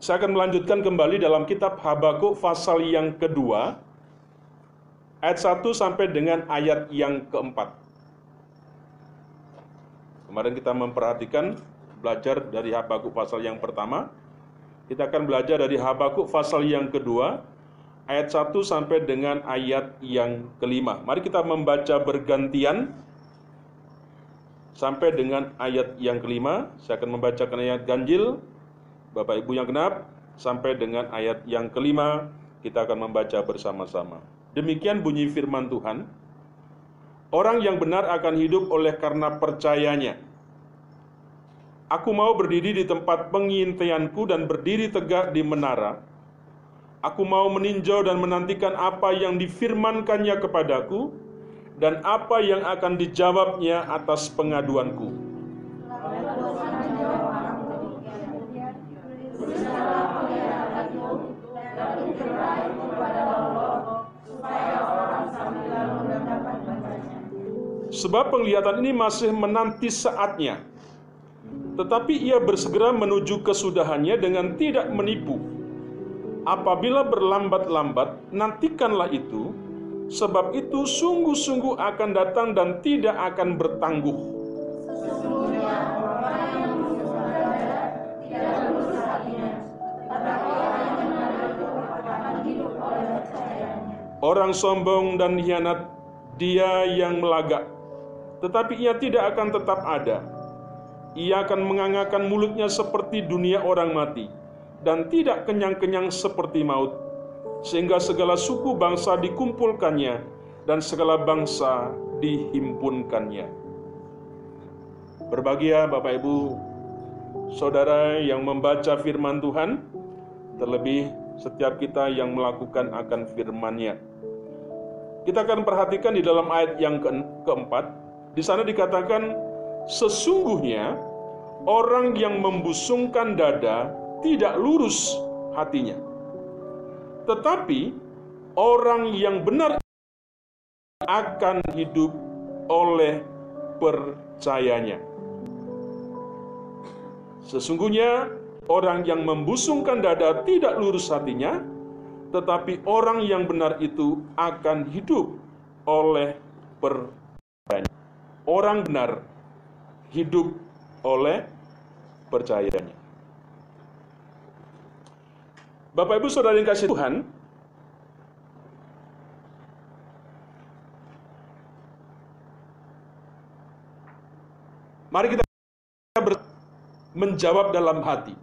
Saya akan melanjutkan kembali dalam kitab Habakuk pasal yang kedua, ayat 1 sampai dengan ayat yang keempat. Kemarin kita memperhatikan belajar dari Habakuk pasal yang pertama. Kita akan belajar dari Habakuk pasal yang kedua, ayat 1 sampai dengan ayat yang kelima. Mari kita membaca bergantian sampai dengan ayat yang kelima. Saya akan membacakan ayat ganjil, Bapak Ibu yang genap, sampai dengan ayat yang kelima. Kita akan membaca bersama-sama. Demikian bunyi firman Tuhan. Orang yang benar akan hidup oleh karena percayanya. Aku mau berdiri di tempat pengintaianku dan berdiri tegak di menara. Aku mau meninjau dan menantikan apa yang difirmankannya kepadaku dan apa yang akan dijawabnya atas pengaduanku. Sebab penglihatan ini masih menanti saatnya tetapi ia bersegera menuju kesudahannya dengan tidak menipu. Apabila berlambat-lambat, nantikanlah itu, sebab itu sungguh-sungguh akan datang dan tidak akan bertangguh. Orang sombong dan hianat, dia yang melagak, tetapi ia tidak akan tetap ada ia akan mengangakan mulutnya seperti dunia orang mati, dan tidak kenyang-kenyang seperti maut, sehingga segala suku bangsa dikumpulkannya, dan segala bangsa dihimpunkannya. Berbahagia Bapak Ibu, Saudara yang membaca firman Tuhan, terlebih setiap kita yang melakukan akan firman-Nya. Kita akan perhatikan di dalam ayat yang ke keempat, di sana dikatakan Sesungguhnya orang yang membusungkan dada tidak lurus hatinya. Tetapi orang yang benar akan hidup oleh percayanya. Sesungguhnya orang yang membusungkan dada tidak lurus hatinya, tetapi orang yang benar itu akan hidup oleh percayanya. Orang benar hidup oleh percayanya. Bapak Ibu Saudara yang kasih Tuhan, mari kita menjawab dalam hati.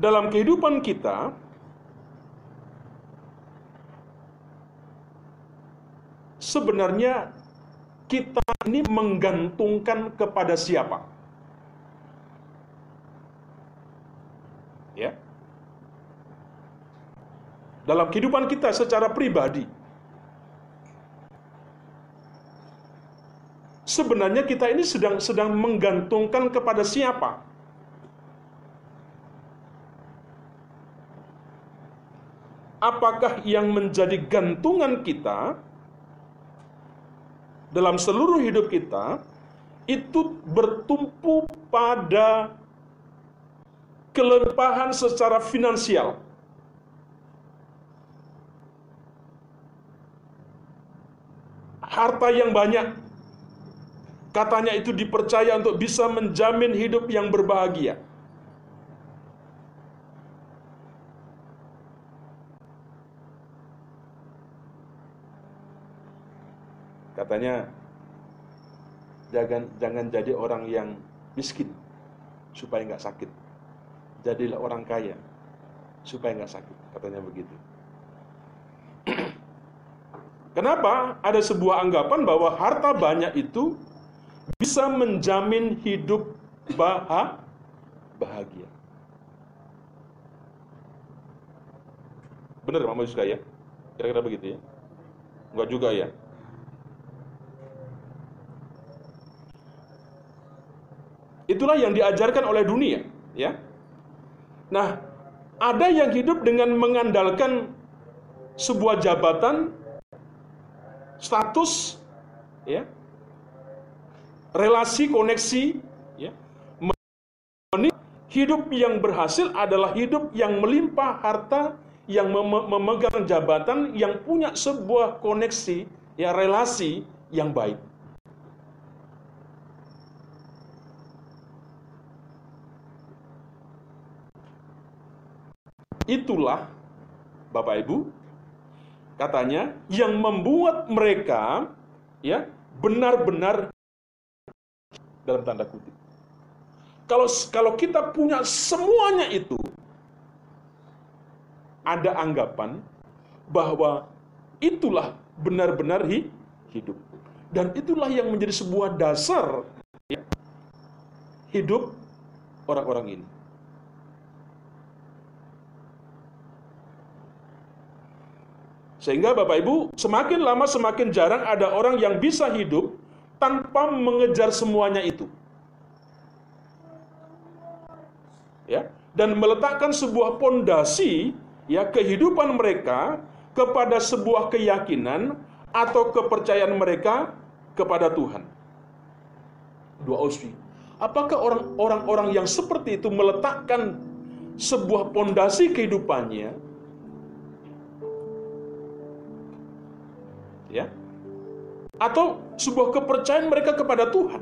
Dalam kehidupan kita, sebenarnya kita ini menggantungkan kepada siapa? Ya. Dalam kehidupan kita secara pribadi, sebenarnya kita ini sedang sedang menggantungkan kepada siapa? Apakah yang menjadi gantungan kita dalam seluruh hidup kita itu bertumpu pada kelimpahan secara finansial. Harta yang banyak katanya itu dipercaya untuk bisa menjamin hidup yang berbahagia. Katanya jangan jangan jadi orang yang miskin supaya nggak sakit. Jadilah orang kaya supaya nggak sakit. Katanya begitu. Kenapa? Ada sebuah anggapan bahwa harta banyak itu bisa menjamin hidup bahagia. Benar, Mama Yuska ya? Kira-kira begitu ya? Enggak juga ya? Itulah yang diajarkan oleh dunia, ya. Nah, ada yang hidup dengan mengandalkan sebuah jabatan, status, ya. relasi koneksi ya. Hidup yang berhasil adalah hidup yang melimpah harta, yang mem memegang jabatan, yang punya sebuah koneksi, ya relasi yang baik. Itulah Bapak Ibu katanya yang membuat mereka ya benar-benar dalam tanda kutip. Kalau kalau kita punya semuanya itu ada anggapan bahwa itulah benar-benar hidup. Dan itulah yang menjadi sebuah dasar ya, hidup orang-orang ini. Sehingga Bapak Ibu, semakin lama semakin jarang ada orang yang bisa hidup tanpa mengejar semuanya itu. Ya, dan meletakkan sebuah pondasi ya kehidupan mereka kepada sebuah keyakinan atau kepercayaan mereka kepada Tuhan. Dua Oswi. Apakah orang-orang yang seperti itu meletakkan sebuah pondasi kehidupannya ya atau sebuah kepercayaan mereka kepada Tuhan.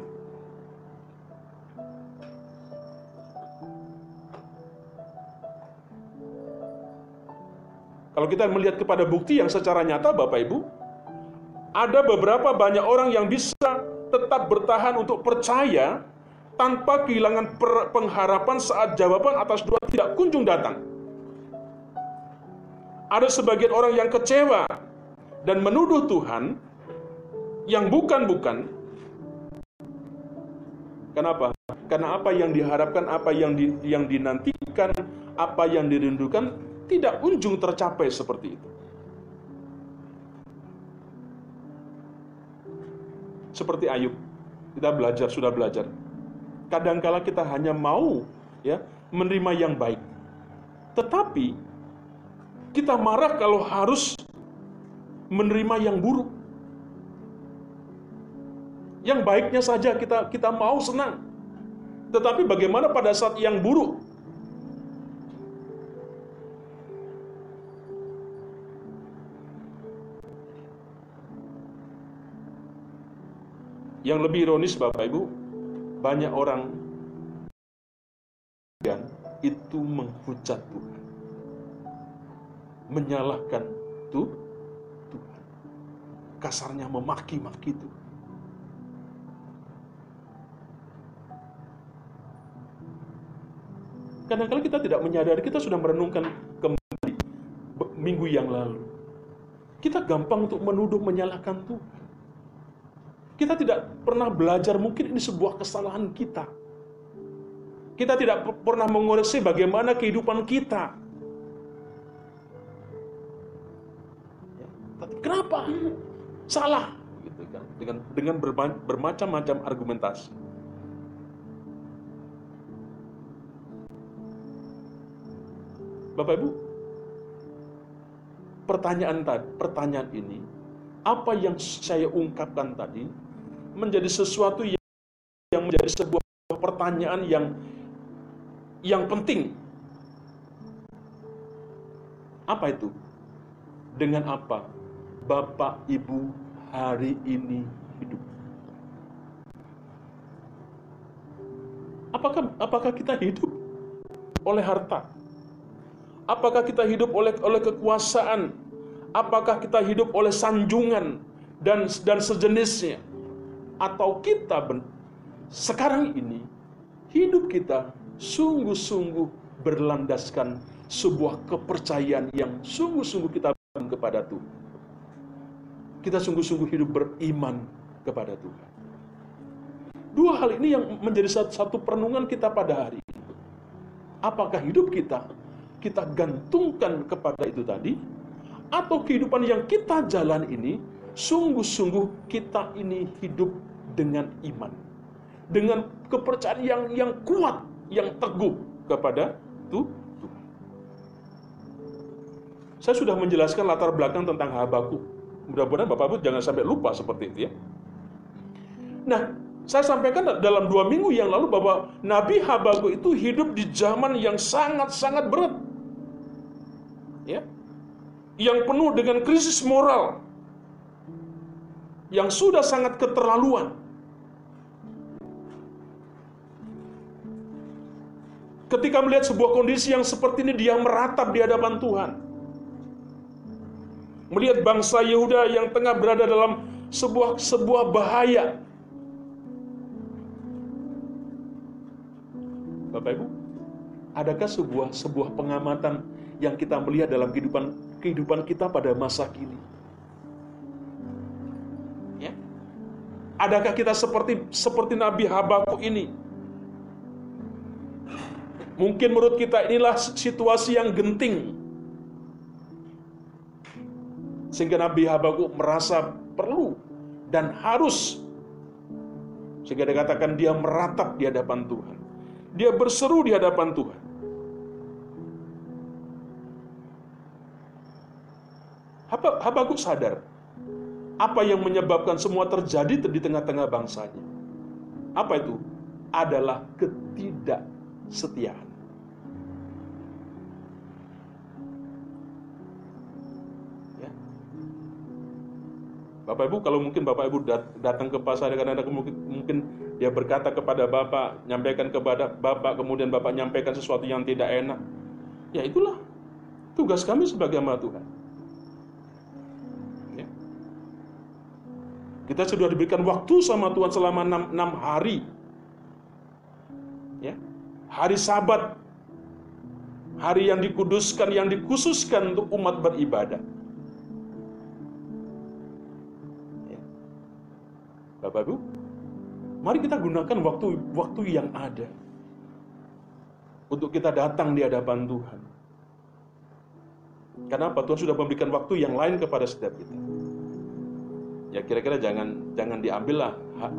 Kalau kita melihat kepada bukti yang secara nyata Bapak Ibu, ada beberapa banyak orang yang bisa tetap bertahan untuk percaya tanpa kehilangan pengharapan saat jawaban atas doa tidak kunjung datang. Ada sebagian orang yang kecewa dan menuduh Tuhan yang bukan-bukan. Kenapa? Karena apa yang diharapkan, apa yang di, yang dinantikan, apa yang dirindukan tidak kunjung tercapai seperti itu. Seperti Ayub, kita belajar sudah belajar. Kadangkala kita hanya mau ya menerima yang baik. Tetapi kita marah kalau harus menerima yang buruk. Yang baiknya saja kita kita mau senang. Tetapi bagaimana pada saat yang buruk? Yang lebih ironis Bapak Ibu, banyak orang itu menghujat Tuhan. Menyalahkan Tuhan kasarnya memaki-maki itu. Kadang-kadang kita tidak menyadari, kita sudah merenungkan kembali minggu yang lalu. Kita gampang untuk menuduh menyalahkan Tuhan. Kita tidak pernah belajar, mungkin ini sebuah kesalahan kita. Kita tidak pernah mengoreksi bagaimana kehidupan kita. Ya, kenapa? Salah gitu kan dengan dengan bermacam-macam argumentasi. Bapak Ibu, pertanyaan tadi, pertanyaan ini apa yang saya ungkapkan tadi menjadi sesuatu yang, yang menjadi sebuah pertanyaan yang yang penting. Apa itu? Dengan apa Bapak Ibu hari ini hidup. Apakah apakah kita hidup oleh harta? Apakah kita hidup oleh oleh kekuasaan? Apakah kita hidup oleh sanjungan dan dan sejenisnya? Atau kita ben, sekarang ini hidup kita sungguh-sungguh berlandaskan sebuah kepercayaan yang sungguh-sungguh kita kepada Tuhan kita sungguh-sungguh hidup beriman kepada Tuhan. Dua hal ini yang menjadi satu, perenungan kita pada hari ini. Apakah hidup kita kita gantungkan kepada itu tadi atau kehidupan yang kita jalan ini sungguh-sungguh kita ini hidup dengan iman. Dengan kepercayaan yang yang kuat, yang teguh kepada Tuhan. Saya sudah menjelaskan latar belakang tentang Habakuk Mudah-mudahan Bapak Ibu jangan sampai lupa seperti itu ya. Nah, Saya sampaikan dalam dua minggu yang lalu bahwa Nabi Habakuk itu hidup di zaman yang sangat-sangat berat. Ya. Yang penuh dengan krisis moral. Yang sudah sangat keterlaluan. Ketika melihat sebuah kondisi yang seperti ini dia meratap di hadapan Tuhan. Melihat bangsa Yehuda yang tengah berada dalam sebuah sebuah bahaya Bapak Ibu, adakah sebuah sebuah pengamatan yang kita melihat dalam kehidupan kehidupan kita pada masa kini? Ya. Adakah kita seperti seperti Nabi Habakuk ini? Mungkin menurut kita inilah situasi yang genting. Sehingga Nabi Habakuk merasa perlu dan harus sehingga dikatakan dia meratap di hadapan Tuhan. Dia berseru di hadapan Tuhan. Habakuk sadar apa yang menyebabkan semua terjadi di tengah-tengah bangsanya. Apa itu? Adalah ketidaksetiaan. Bapak Ibu, kalau mungkin Bapak Ibu datang ke pasar kadang-kadang mungkin, mungkin dia berkata kepada Bapak, nyampaikan kepada Bapak, kemudian Bapak nyampaikan sesuatu yang tidak enak. Ya itulah tugas kami sebagai hamba Tuhan. Ya. Kita sudah diberikan waktu sama Tuhan selama enam, enam hari. Ya. Hari sabat. Hari yang dikuduskan, yang dikhususkan untuk umat beribadah. Bapak Ibu, Mari kita gunakan waktu waktu yang ada untuk kita datang di hadapan Tuhan. Kenapa? Tuhan sudah memberikan waktu yang lain kepada setiap kita. Ya kira-kira jangan jangan diambillah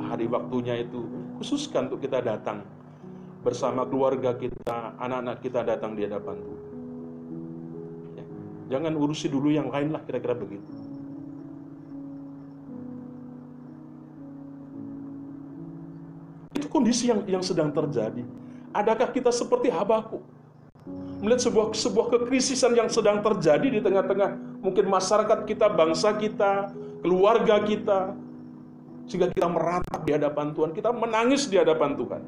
hari waktunya itu khususkan untuk kita datang bersama keluarga kita, anak-anak kita datang di hadapan Tuhan. Ya, jangan urusi dulu yang lain lah kira-kira begitu. Kondisi yang yang sedang terjadi. Adakah kita seperti Habakuk? Melihat sebuah sebuah kekrisisan yang sedang terjadi di tengah-tengah mungkin masyarakat kita, bangsa kita, keluarga kita, sehingga kita meratap di hadapan Tuhan, kita menangis di hadapan Tuhan.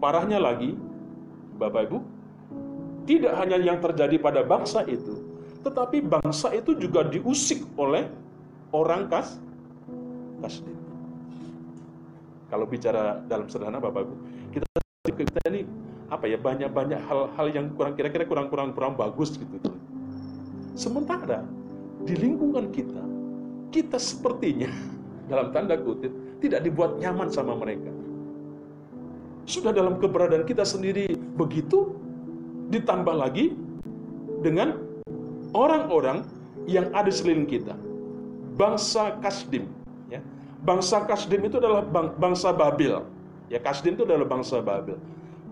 Parahnya lagi, Bapak Ibu, tidak hanya yang terjadi pada bangsa itu, tetapi bangsa itu juga diusik oleh orang kas Kalau bicara dalam sederhana Bapak Ibu, kita kita ini apa ya banyak-banyak hal-hal yang kurang kira-kira kurang-kurang kurang bagus gitu. Sementara di lingkungan kita, kita sepertinya dalam tanda kutip tidak dibuat nyaman sama mereka. Sudah dalam keberadaan kita sendiri begitu, ditambah lagi dengan orang-orang yang ada selain kita. Bangsa Kasdim, bangsa Kasdim itu adalah bangsa Babil. Ya, Kasdim itu adalah bangsa Babil.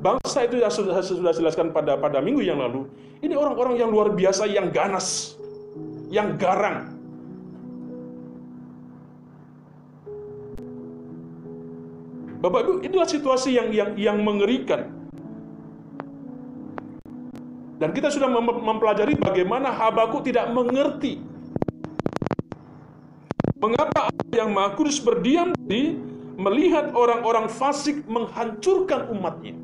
Bangsa itu yang sudah sudah jelaskan pada pada minggu yang lalu. Ini orang-orang yang luar biasa, yang ganas, yang garang. Bapak Ibu, inilah situasi yang yang yang mengerikan. Dan kita sudah mempelajari bagaimana Habakuk tidak mengerti Mengapa yang Maha Kudus berdiam di melihat orang-orang fasik menghancurkan umatnya?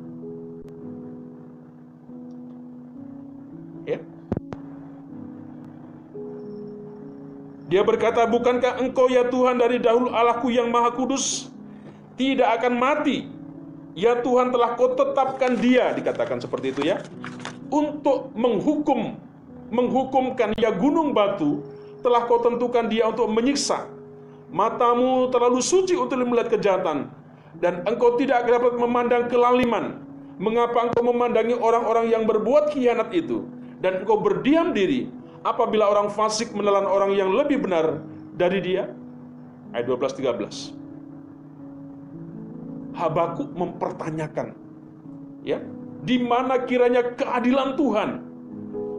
Ya. Dia berkata, bukankah engkau ya Tuhan dari dahulu Allahku yang Maha Kudus tidak akan mati? Ya Tuhan telah kau tetapkan dia, dikatakan seperti itu ya, untuk menghukum, menghukumkan ya gunung batu telah kau tentukan dia untuk menyiksa. Matamu terlalu suci untuk melihat kejahatan, dan engkau tidak dapat memandang kelaliman. Mengapa engkau memandangi orang-orang yang berbuat khianat itu, dan engkau berdiam diri apabila orang fasik menelan orang yang lebih benar dari dia? Ayat 12-13. Habakuk mempertanyakan, ya, di mana kiranya keadilan Tuhan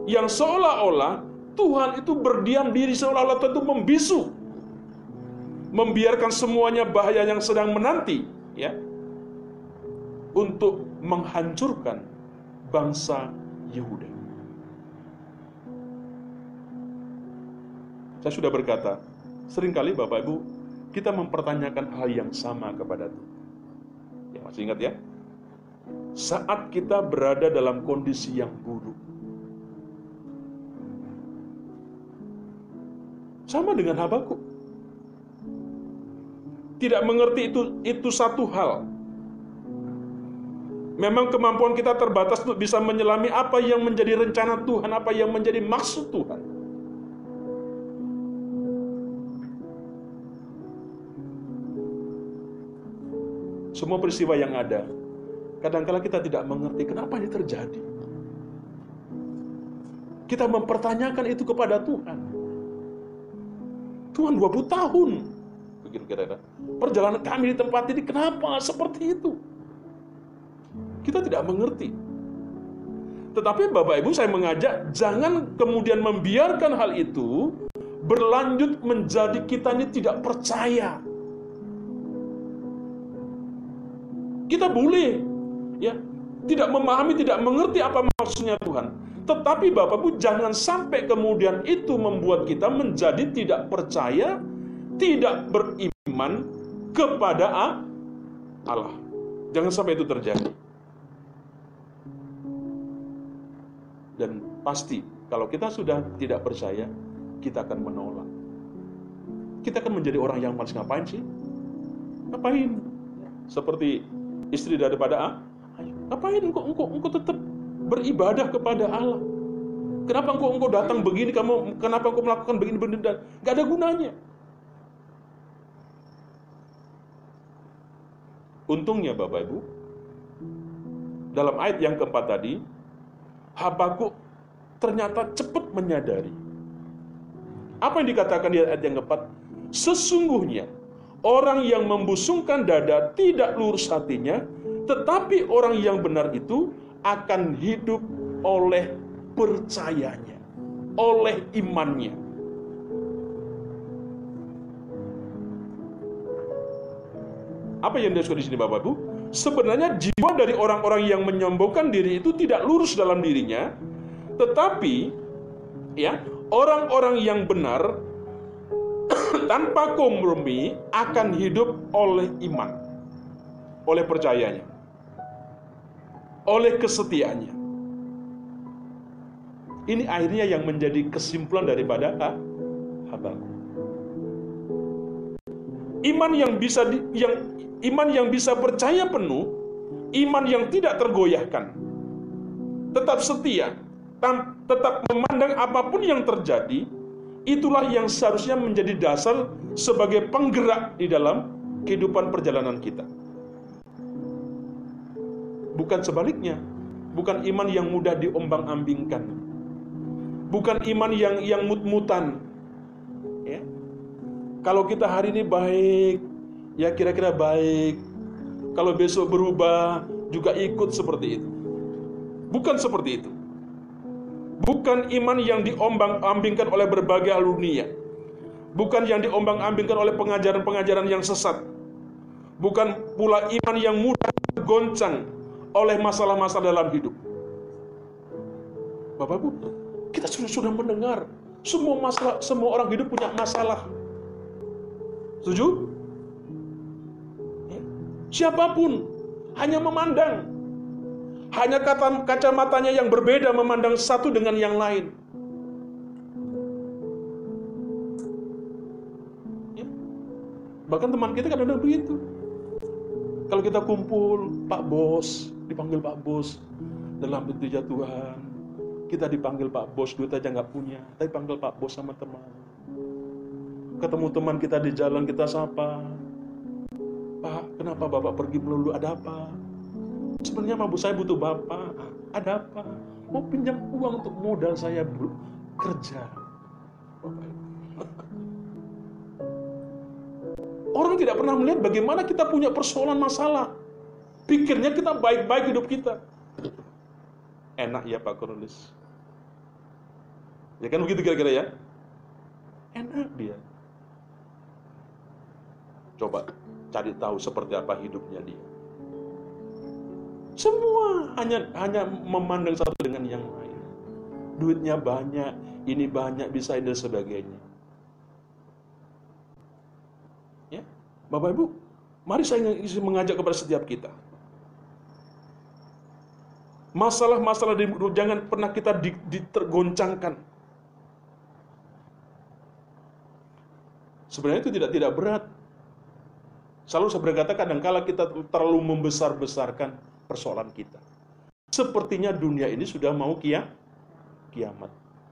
yang seolah-olah Tuhan itu berdiam diri seolah-olah tentu membisu. membiarkan semuanya bahaya yang sedang menanti, ya, untuk menghancurkan bangsa Yehuda. Saya sudah berkata, sering kali Bapak Ibu, kita mempertanyakan hal yang sama kepada Tuhan. Ya, masih ingat ya? Saat kita berada dalam kondisi yang buruk, sama dengan Habakuk tidak mengerti itu itu satu hal. Memang kemampuan kita terbatas untuk bisa menyelami apa yang menjadi rencana Tuhan, apa yang menjadi maksud Tuhan. Semua peristiwa yang ada, kadangkala kita tidak mengerti kenapa ini terjadi. Kita mempertanyakan itu kepada Tuhan. Tuhan 20 tahun begitu kira-kira. Perjalanan kami di tempat ini kenapa seperti itu? Kita tidak mengerti. Tetapi Bapak Ibu saya mengajak jangan kemudian membiarkan hal itu berlanjut menjadi kita ini tidak percaya. Kita boleh ya tidak memahami, tidak mengerti apa maksudnya Tuhan. Tetapi Bapak Ibu jangan sampai kemudian itu membuat kita menjadi tidak percaya tidak beriman kepada Allah. Jangan sampai itu terjadi. Dan pasti kalau kita sudah tidak percaya, kita akan menolak. Kita akan menjadi orang yang malas ngapain sih? Ngapain? Seperti istri daripada A, ngapain engkau engkau engkau tetap beribadah kepada Allah? Kenapa engkau engkau datang begini kamu kenapa engkau melakukan begini begini dan gak ada gunanya? Untungnya Bapak Ibu, dalam ayat yang keempat tadi, Habakuk ternyata cepat menyadari. Apa yang dikatakan di ayat yang keempat? Sesungguhnya orang yang membusungkan dada tidak lurus hatinya, tetapi orang yang benar itu akan hidup oleh percayanya, oleh imannya. Apa yang disebut di sini Bapak Ibu? Sebenarnya jiwa dari orang-orang yang menyombongkan diri itu tidak lurus dalam dirinya, tetapi ya, orang-orang yang benar tanpa kompromi akan hidup oleh iman, oleh percayanya, oleh kesetiaannya. Ini akhirnya yang menjadi kesimpulan daripada Habakuk. Iman yang bisa di, yang Iman yang bisa percaya penuh, iman yang tidak tergoyahkan. Tetap setia, tetap memandang apa pun yang terjadi, itulah yang seharusnya menjadi dasar sebagai penggerak di dalam kehidupan perjalanan kita. Bukan sebaliknya, bukan iman yang mudah diombang-ambingkan. Bukan iman yang yang mut-mutan. Ya. Kalau kita hari ini baik, ya kira-kira baik. Kalau besok berubah, juga ikut seperti itu. Bukan seperti itu. Bukan iman yang diombang-ambingkan oleh berbagai hal dunia. Bukan yang diombang-ambingkan oleh pengajaran-pengajaran yang sesat. Bukan pula iman yang mudah goncang oleh masalah-masalah dalam hidup. Bapak Ibu, kita sudah sudah mendengar semua masalah, semua orang hidup punya masalah. Setuju? Siapa pun hanya memandang. Hanya kata kacamatanya yang berbeda memandang satu dengan yang lain. Ya. Bahkan teman kita kadang-kadang begitu. Kalau kita kumpul, Pak Bos, dipanggil Pak Bos dalam pintu Tuhan. Kita dipanggil Pak Bos, duit aja nggak punya, tapi panggil Pak Bos sama teman. Ketemu teman kita di jalan kita sapa, Pak, kenapa Bapak pergi melulu? Ada apa? Sebenarnya mabu saya butuh Bapak. Ada apa? Mau pinjam uang untuk modal saya kerja. Orang tidak pernah melihat bagaimana kita punya persoalan masalah. Pikirnya kita baik-baik hidup kita. Enak ya Pak Cornelis. Ya kan begitu kira-kira ya? Enak dia. Coba cari tahu seperti apa hidupnya dia. Semua hanya hanya memandang satu dengan yang lain. Duitnya banyak, ini banyak, bisa dan sebagainya. Ya, Bapak Ibu, mari saya mengajak kepada setiap kita. Masalah-masalah di jangan pernah kita ditergoncangkan. Sebenarnya itu tidak tidak berat. Selalu saya berkata kadang-kala kita terlalu membesar-besarkan persoalan kita. Sepertinya dunia ini sudah mau kia, kiamat.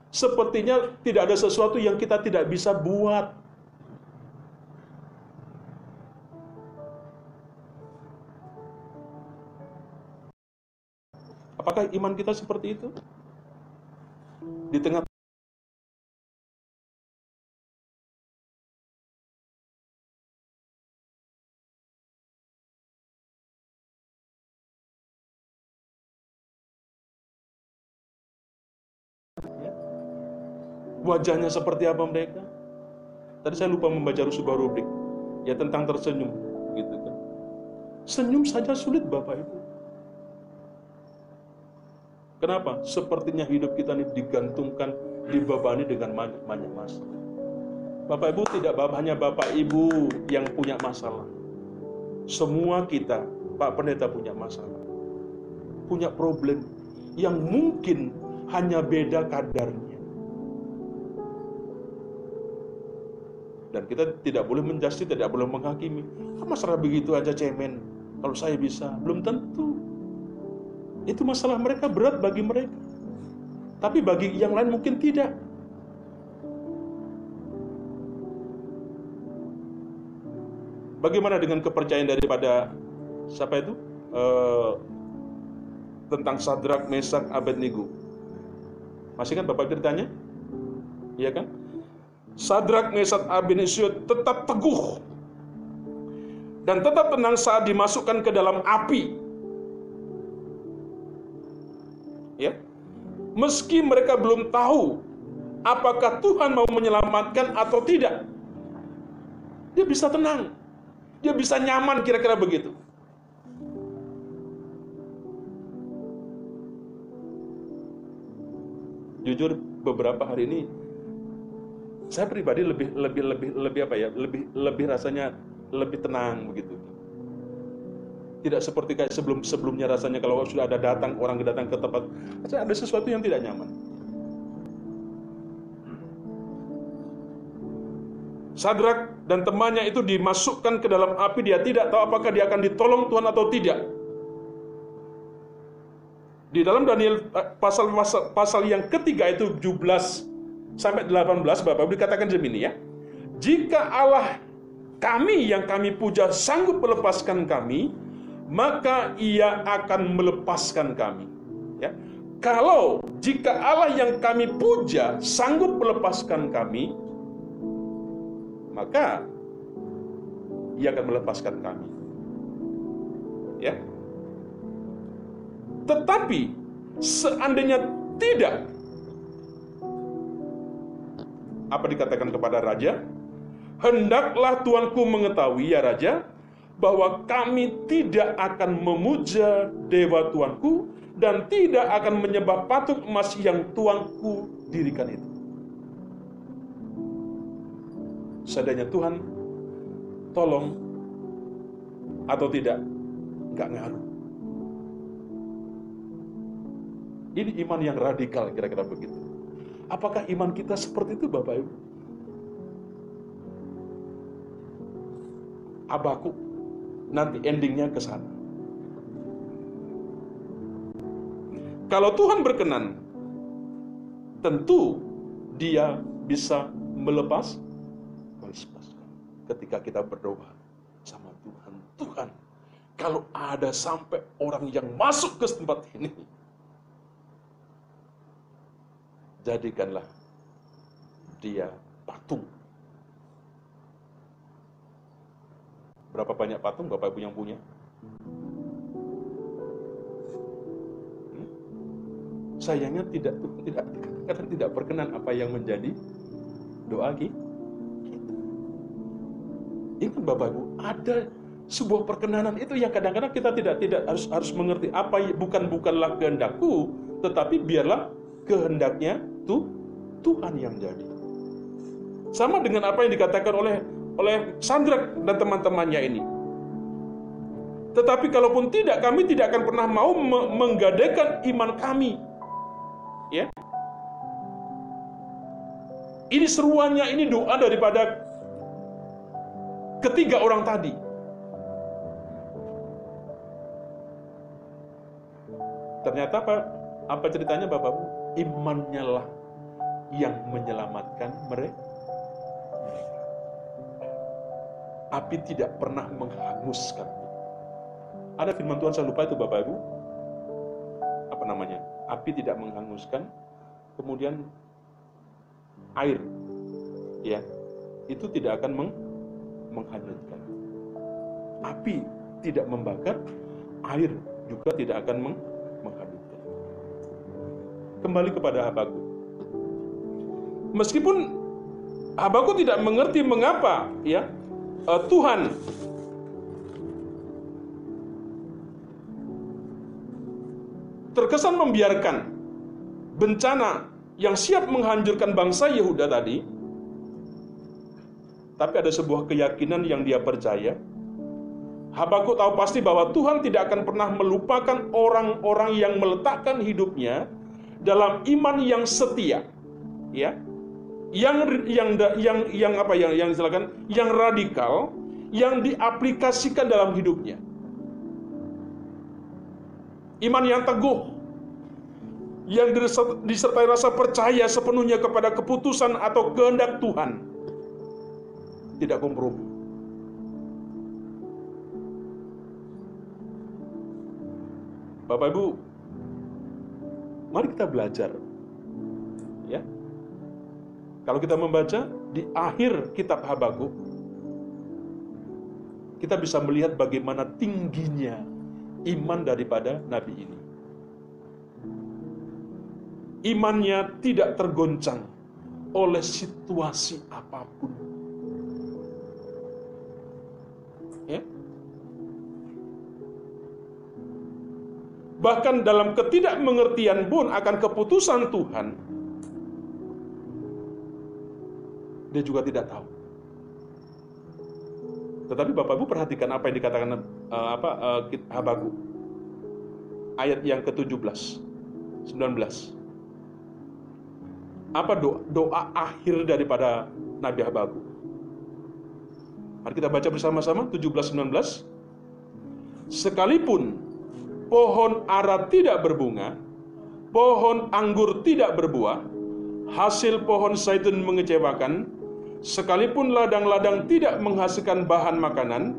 Sepertinya tidak ada sesuatu yang kita tidak bisa buat. Apakah iman kita seperti itu? Di tengah wajahnya seperti apa mereka. Tadi saya lupa membaca sebuah rubrik ya tentang tersenyum, gitu kan. Senyum saja sulit Bapak Ibu. Kenapa? Sepertinya hidup kita ini digantungkan, dibebani dengan banyak masalah. Bapak Ibu tidak hanya Bapak Ibu yang punya masalah. Semua kita, Pak Pendeta punya masalah. Punya problem yang mungkin hanya beda kadarnya. Dan kita tidak boleh menjasti, tidak boleh menghakimi. Ah, masalah begitu aja cemen. Kalau saya bisa, belum tentu. Itu masalah mereka berat bagi mereka. Tapi bagi yang lain mungkin tidak. Bagaimana dengan kepercayaan daripada siapa itu? Uh, tentang Sadrak, Mesak, Abednego. Masih kan Bapak ditanya? Iya kan? Sadrak, Mesat, Abednego tetap teguh dan tetap tenang saat dimasukkan ke dalam api. Ya. Meski mereka belum tahu apakah Tuhan mau menyelamatkan atau tidak. Dia bisa tenang. Dia bisa nyaman kira-kira begitu. Jujur beberapa hari ini saya pribadi lebih lebih lebih lebih apa ya lebih lebih rasanya lebih tenang begitu tidak seperti kayak sebelum sebelumnya rasanya kalau sudah ada datang orang datang ke tempat. Ada sesuatu yang tidak nyaman. Sadrak dan temannya itu dimasukkan ke dalam api. Dia tidak tahu apakah dia akan ditolong Tuhan atau tidak. Di dalam Daniel eh, pasal pasal, pasal yang ketiga itu 17 sampai 18 Bapak dikatakan demikian ya. Jika Allah kami yang kami puja sanggup melepaskan kami, maka ia akan melepaskan kami. Ya. Kalau jika Allah yang kami puja sanggup melepaskan kami, maka ia akan melepaskan kami. Ya. Tetapi seandainya tidak, apa dikatakan kepada raja? Hendaklah tuanku mengetahui ya raja, bahwa kami tidak akan memuja dewa tuanku dan tidak akan menyembah patung emas yang tuanku dirikan itu. Seadanya Tuhan tolong atau tidak, nggak ngaruh. Ini iman yang radikal kira-kira begitu. Apakah iman kita seperti itu Bapak Ibu? Abaku nanti endingnya ke sana. Kalau Tuhan berkenan, tentu dia bisa melepas melepaskan. Ketika kita berdoa sama Tuhan, Tuhan, kalau ada sampai orang yang masuk ke tempat ini, jadikanlah dia patung. Berapa banyak patung Bapak Ibu yang punya? Hmm? Sayangnya tidak tidak tidak berkenan apa yang menjadi doa kita. Ingat Bapak Ibu, ada sebuah perkenanan itu yang kadang-kadang kita tidak tidak harus harus mengerti apa bukan bukanlah kehendakku, tetapi biarlah kehendaknya tuh Tuhan yang jadi. Sama dengan apa yang dikatakan oleh oleh Sandrak dan teman-temannya ini. Tetapi kalaupun tidak, kami tidak akan pernah mau menggadaikan iman kami. Ya. Ini seruannya, ini doa daripada ketiga orang tadi. Ternyata apa? Apa ceritanya Bapak? Imannya lah yang menyelamatkan mereka. Api tidak pernah menghanguskan. Ada firman Tuhan saya lupa itu Bapak Ibu. Apa namanya? Api tidak menghanguskan. Kemudian air ya itu tidak akan meng menghanyutkan. Api tidak membakar, air juga tidak akan meng kembali kepada Habakuk. Meskipun Habakuk tidak mengerti mengapa ya uh, Tuhan terkesan membiarkan bencana yang siap menghancurkan bangsa Yehuda tadi, tapi ada sebuah keyakinan yang dia percaya. Habakuk tahu pasti bahwa Tuhan tidak akan pernah melupakan orang-orang yang meletakkan hidupnya dalam iman yang setia, ya, yang yang yang yang apa yang yang silakan, yang radikal, yang diaplikasikan dalam hidupnya. Iman yang teguh, yang disertai rasa percaya sepenuhnya kepada keputusan atau kehendak Tuhan. Tidak kompromi. Bapak Ibu, Mari kita belajar. Ya. Kalau kita membaca di akhir kitab Habakuk, kita bisa melihat bagaimana tingginya iman daripada nabi ini. Imannya tidak tergoncang oleh situasi apa pun. Ya. bahkan dalam ketidakmengertian pun akan keputusan Tuhan, dia juga tidak tahu. Tetapi Bapak Ibu perhatikan apa yang dikatakan uh, apa uh, Habakuk ayat yang ke-17 19. Apa doa, doa akhir daripada Nabi Habakuk? Mari kita baca bersama-sama 17 19. Sekalipun pohon ara tidak berbunga, pohon anggur tidak berbuah, hasil pohon zaitun mengecewakan, sekalipun ladang-ladang tidak menghasilkan bahan makanan,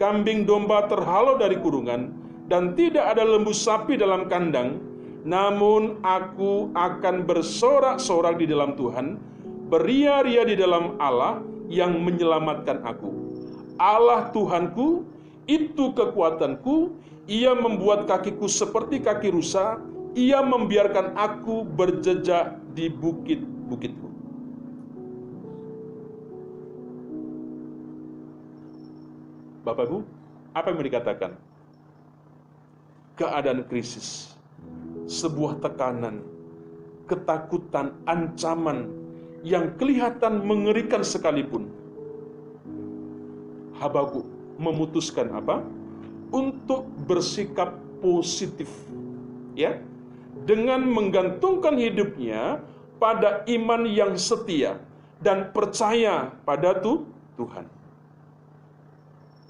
kambing domba terhalau dari kurungan, dan tidak ada lembu sapi dalam kandang, namun aku akan bersorak-sorak di dalam Tuhan, beria-ria di dalam Allah yang menyelamatkan aku. Allah Tuhanku, itu kekuatanku, ia membuat kakiku seperti kaki rusa, ia membiarkan aku berjejak di bukit-bukitku. Bapak Ibu, apa yang dikatakan? Keadaan krisis, sebuah tekanan, ketakutan, ancaman yang kelihatan mengerikan sekalipun. Habakuk memutuskan apa? untuk bersikap positif. Ya. Dengan menggantungkan hidupnya pada iman yang setia dan percaya pada tu, Tuhan.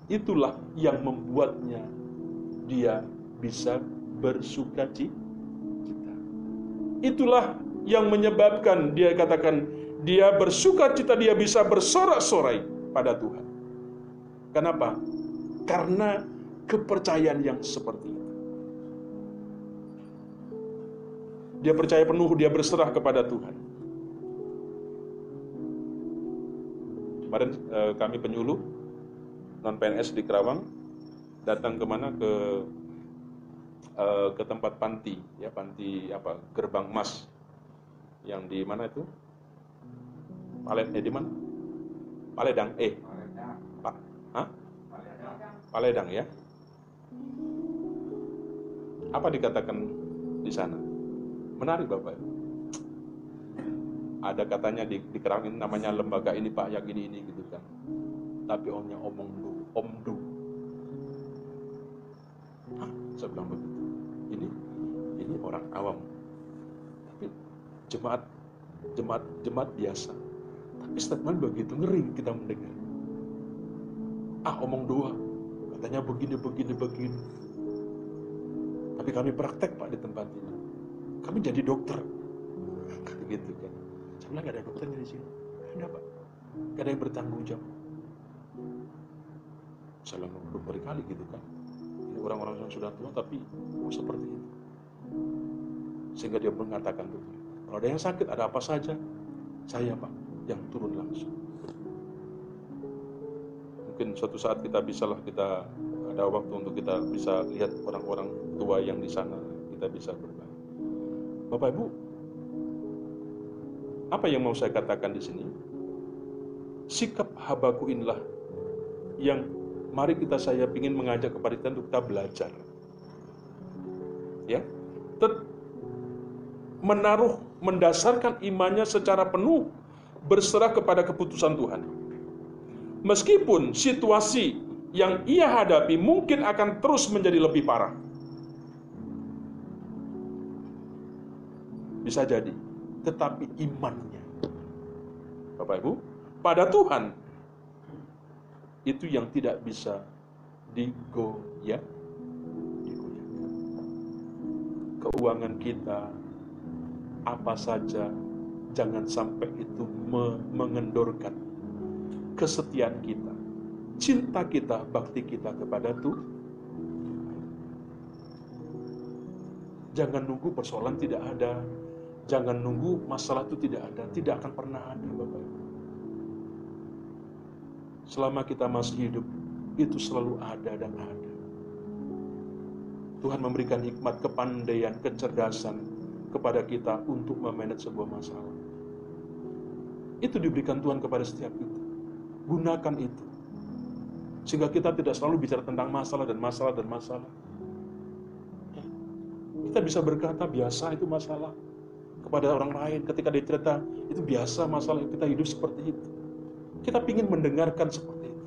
Itulah yang membuatnya dia bisa bersuka cita. Itulah yang menyebabkan dia katakan dia bersuka cita, dia bisa bersorak-sorai pada Tuhan. Kenapa? Karena kepercayaan yang seperti itu. Dia percaya penuh, dia berserah kepada Tuhan. Kemarin eh, kami penyuluh non PNS di Kerawang datang ke mana ke eh, ke tempat panti ya panti apa gerbang emas yang di mana itu Palet eh di mana Paledang eh Pak Hah? Paledang ya. Apa dikatakan di sana? Menarik Bapak. Ada katanya di, di kerangin namanya lembaga ini Pak yang ini ini gitu kan. Tapi omnya omong du, om du. Hah, saya bilang begitu. Ini ini orang awam. Tapi jemaat jemaat jemaat biasa. Tapi statement begitu ngeri kita mendengar. Ah omong doa, katanya begini begini begini tapi kami praktek Pak di tempat ini. Kami jadi dokter. Gitu kan. Saya gak ada dokternya di sini. Ada Pak. Ada yang bertanggung jawab. Saya bilang berkali-kali gitu kan. Ini orang-orang yang sudah tua tapi oh, seperti itu. Sehingga dia mengatakan begitu. Kalau ada yang sakit, ada apa saja, saya Pak yang turun langsung. Mungkin suatu saat kita bisalah kita ada waktu untuk kita bisa lihat orang-orang tua yang di sana, kita bisa berbagi. Bapak Ibu, apa yang mau saya katakan di sini? Sikap habaku inilah yang mari kita saya ingin mengajak kepada kita untuk kita belajar. Ya, Tet menaruh mendasarkan imannya secara penuh berserah kepada keputusan Tuhan. Meskipun situasi yang ia hadapi mungkin akan terus menjadi lebih parah. Bisa jadi, tetapi imannya, Bapak Ibu, pada Tuhan itu yang tidak bisa digoyah. Keuangan kita, apa saja, jangan sampai itu mengendorkan kesetiaan kita cinta kita, bakti kita kepada Tuhan. Jangan nunggu persoalan tidak ada. Jangan nunggu masalah itu tidak ada. Tidak akan pernah ada, Bapak Ibu. Selama kita masih hidup, itu selalu ada dan ada. Tuhan memberikan hikmat, kepandaian, kecerdasan kepada kita untuk memanage sebuah masalah. Itu diberikan Tuhan kepada setiap kita. Gunakan itu. Sehingga kita tidak selalu bicara tentang masalah dan masalah dan masalah. Kita bisa berkata biasa itu masalah kepada orang lain ketika dia cerita itu biasa masalah kita hidup seperti itu. Kita ingin mendengarkan seperti itu.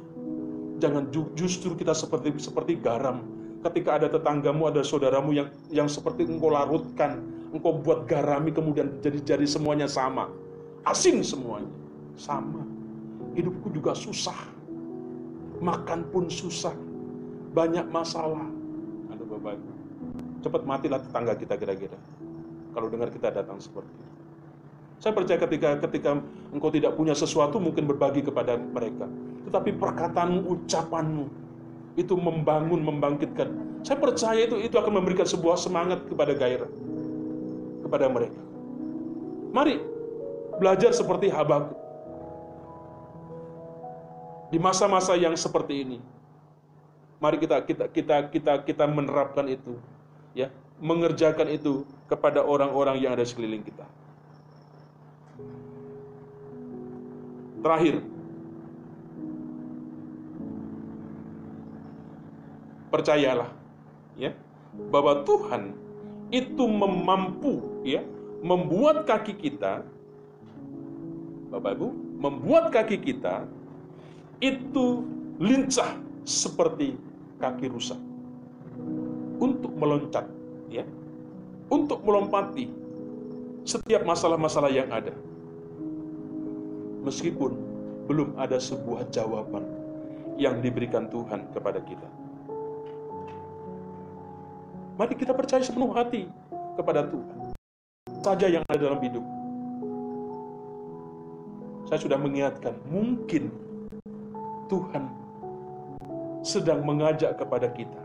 Jangan justru kita seperti seperti garam. Ketika ada tetanggamu, ada saudaramu yang yang seperti engkau larutkan, engkau buat garami kemudian jadi jadi semuanya sama, asin semuanya, sama. Hidupku juga susah makan pun susah, banyak masalah. Aduh Bapak cepat matilah tetangga kita kira-kira. Kalau dengar kita datang seperti itu. Saya percaya ketika ketika engkau tidak punya sesuatu mungkin berbagi kepada mereka. Tetapi perkataanmu, ucapanmu itu membangun, membangkitkan. Saya percaya itu itu akan memberikan sebuah semangat kepada gairah kepada mereka. Mari belajar seperti Habakuk di masa-masa yang seperti ini. Mari kita kita kita kita kita menerapkan itu, ya, mengerjakan itu kepada orang-orang yang ada sekeliling kita. Terakhir, percayalah, ya, bahwa Tuhan itu memampu, ya, membuat kaki kita, Bapak Ibu, membuat kaki kita itu lincah seperti kaki rusa untuk meloncat ya untuk melompati setiap masalah-masalah yang ada meskipun belum ada sebuah jawaban yang diberikan Tuhan kepada kita mari kita percaya sepenuh hati kepada Tuhan saja yang ada dalam hidup saya sudah mengingatkan mungkin Tuhan sedang mengajak kepada kita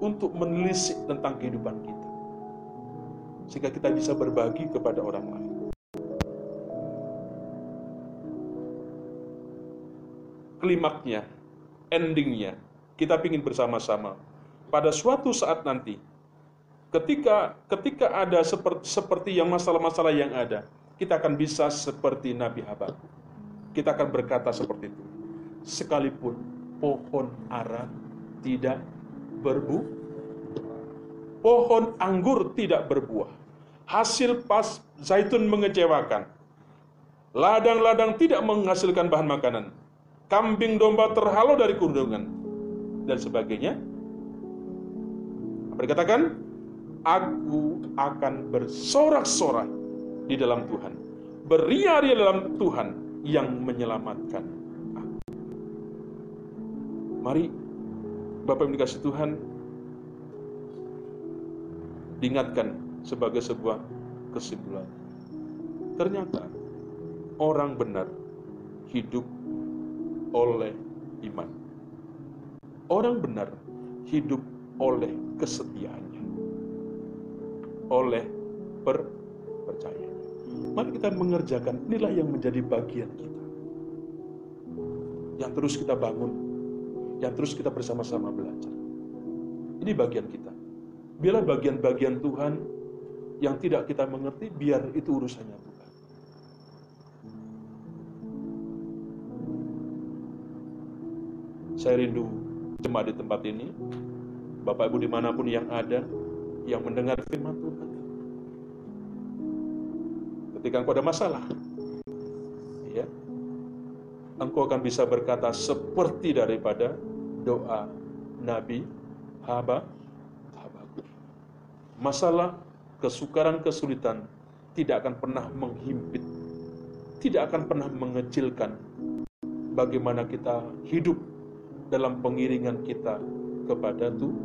untuk menelisik tentang kehidupan kita. Sehingga kita bisa berbagi kepada orang lain. Klimaknya, endingnya, kita ingin bersama-sama. Pada suatu saat nanti, ketika ketika ada seperti, seperti yang masalah-masalah yang ada, kita akan bisa seperti Nabi Habakuk. Kita akan berkata seperti itu sekalipun pohon ara tidak berbuah. Pohon anggur tidak berbuah. Hasil pas zaitun mengecewakan. Ladang-ladang tidak menghasilkan bahan makanan. Kambing domba terhalau dari kundungan. Dan sebagainya. Apa dikatakan? Aku akan bersorak-sorak di dalam Tuhan. Beria-ria dalam Tuhan yang menyelamatkan. Mari Bapak yang dikasih Tuhan diingatkan sebagai sebuah kesimpulan. Ternyata orang benar hidup oleh iman. Orang benar hidup oleh kesetiaannya. Oleh percaya. Mari kita mengerjakan inilah yang menjadi bagian kita. Yang terus kita bangun, yang terus kita bersama-sama belajar. Ini bagian kita. Biarlah bagian-bagian Tuhan yang tidak kita mengerti, biar itu urusannya Tuhan. Saya rindu jemaat di tempat ini, Bapak Ibu di mana pun yang ada, yang mendengar firman Tuhan. Ketika engkau ada masalah, ya, engkau akan bisa berkata seperti daripada doa Nabi Haba, Habakuk. Masalah, kesukaran, kesulitan tidak akan pernah menghimpit, tidak akan pernah mengecilkan bagaimana kita hidup dalam pengiringan kita kepada Tuhan.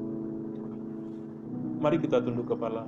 Mari kita tunduk kepala.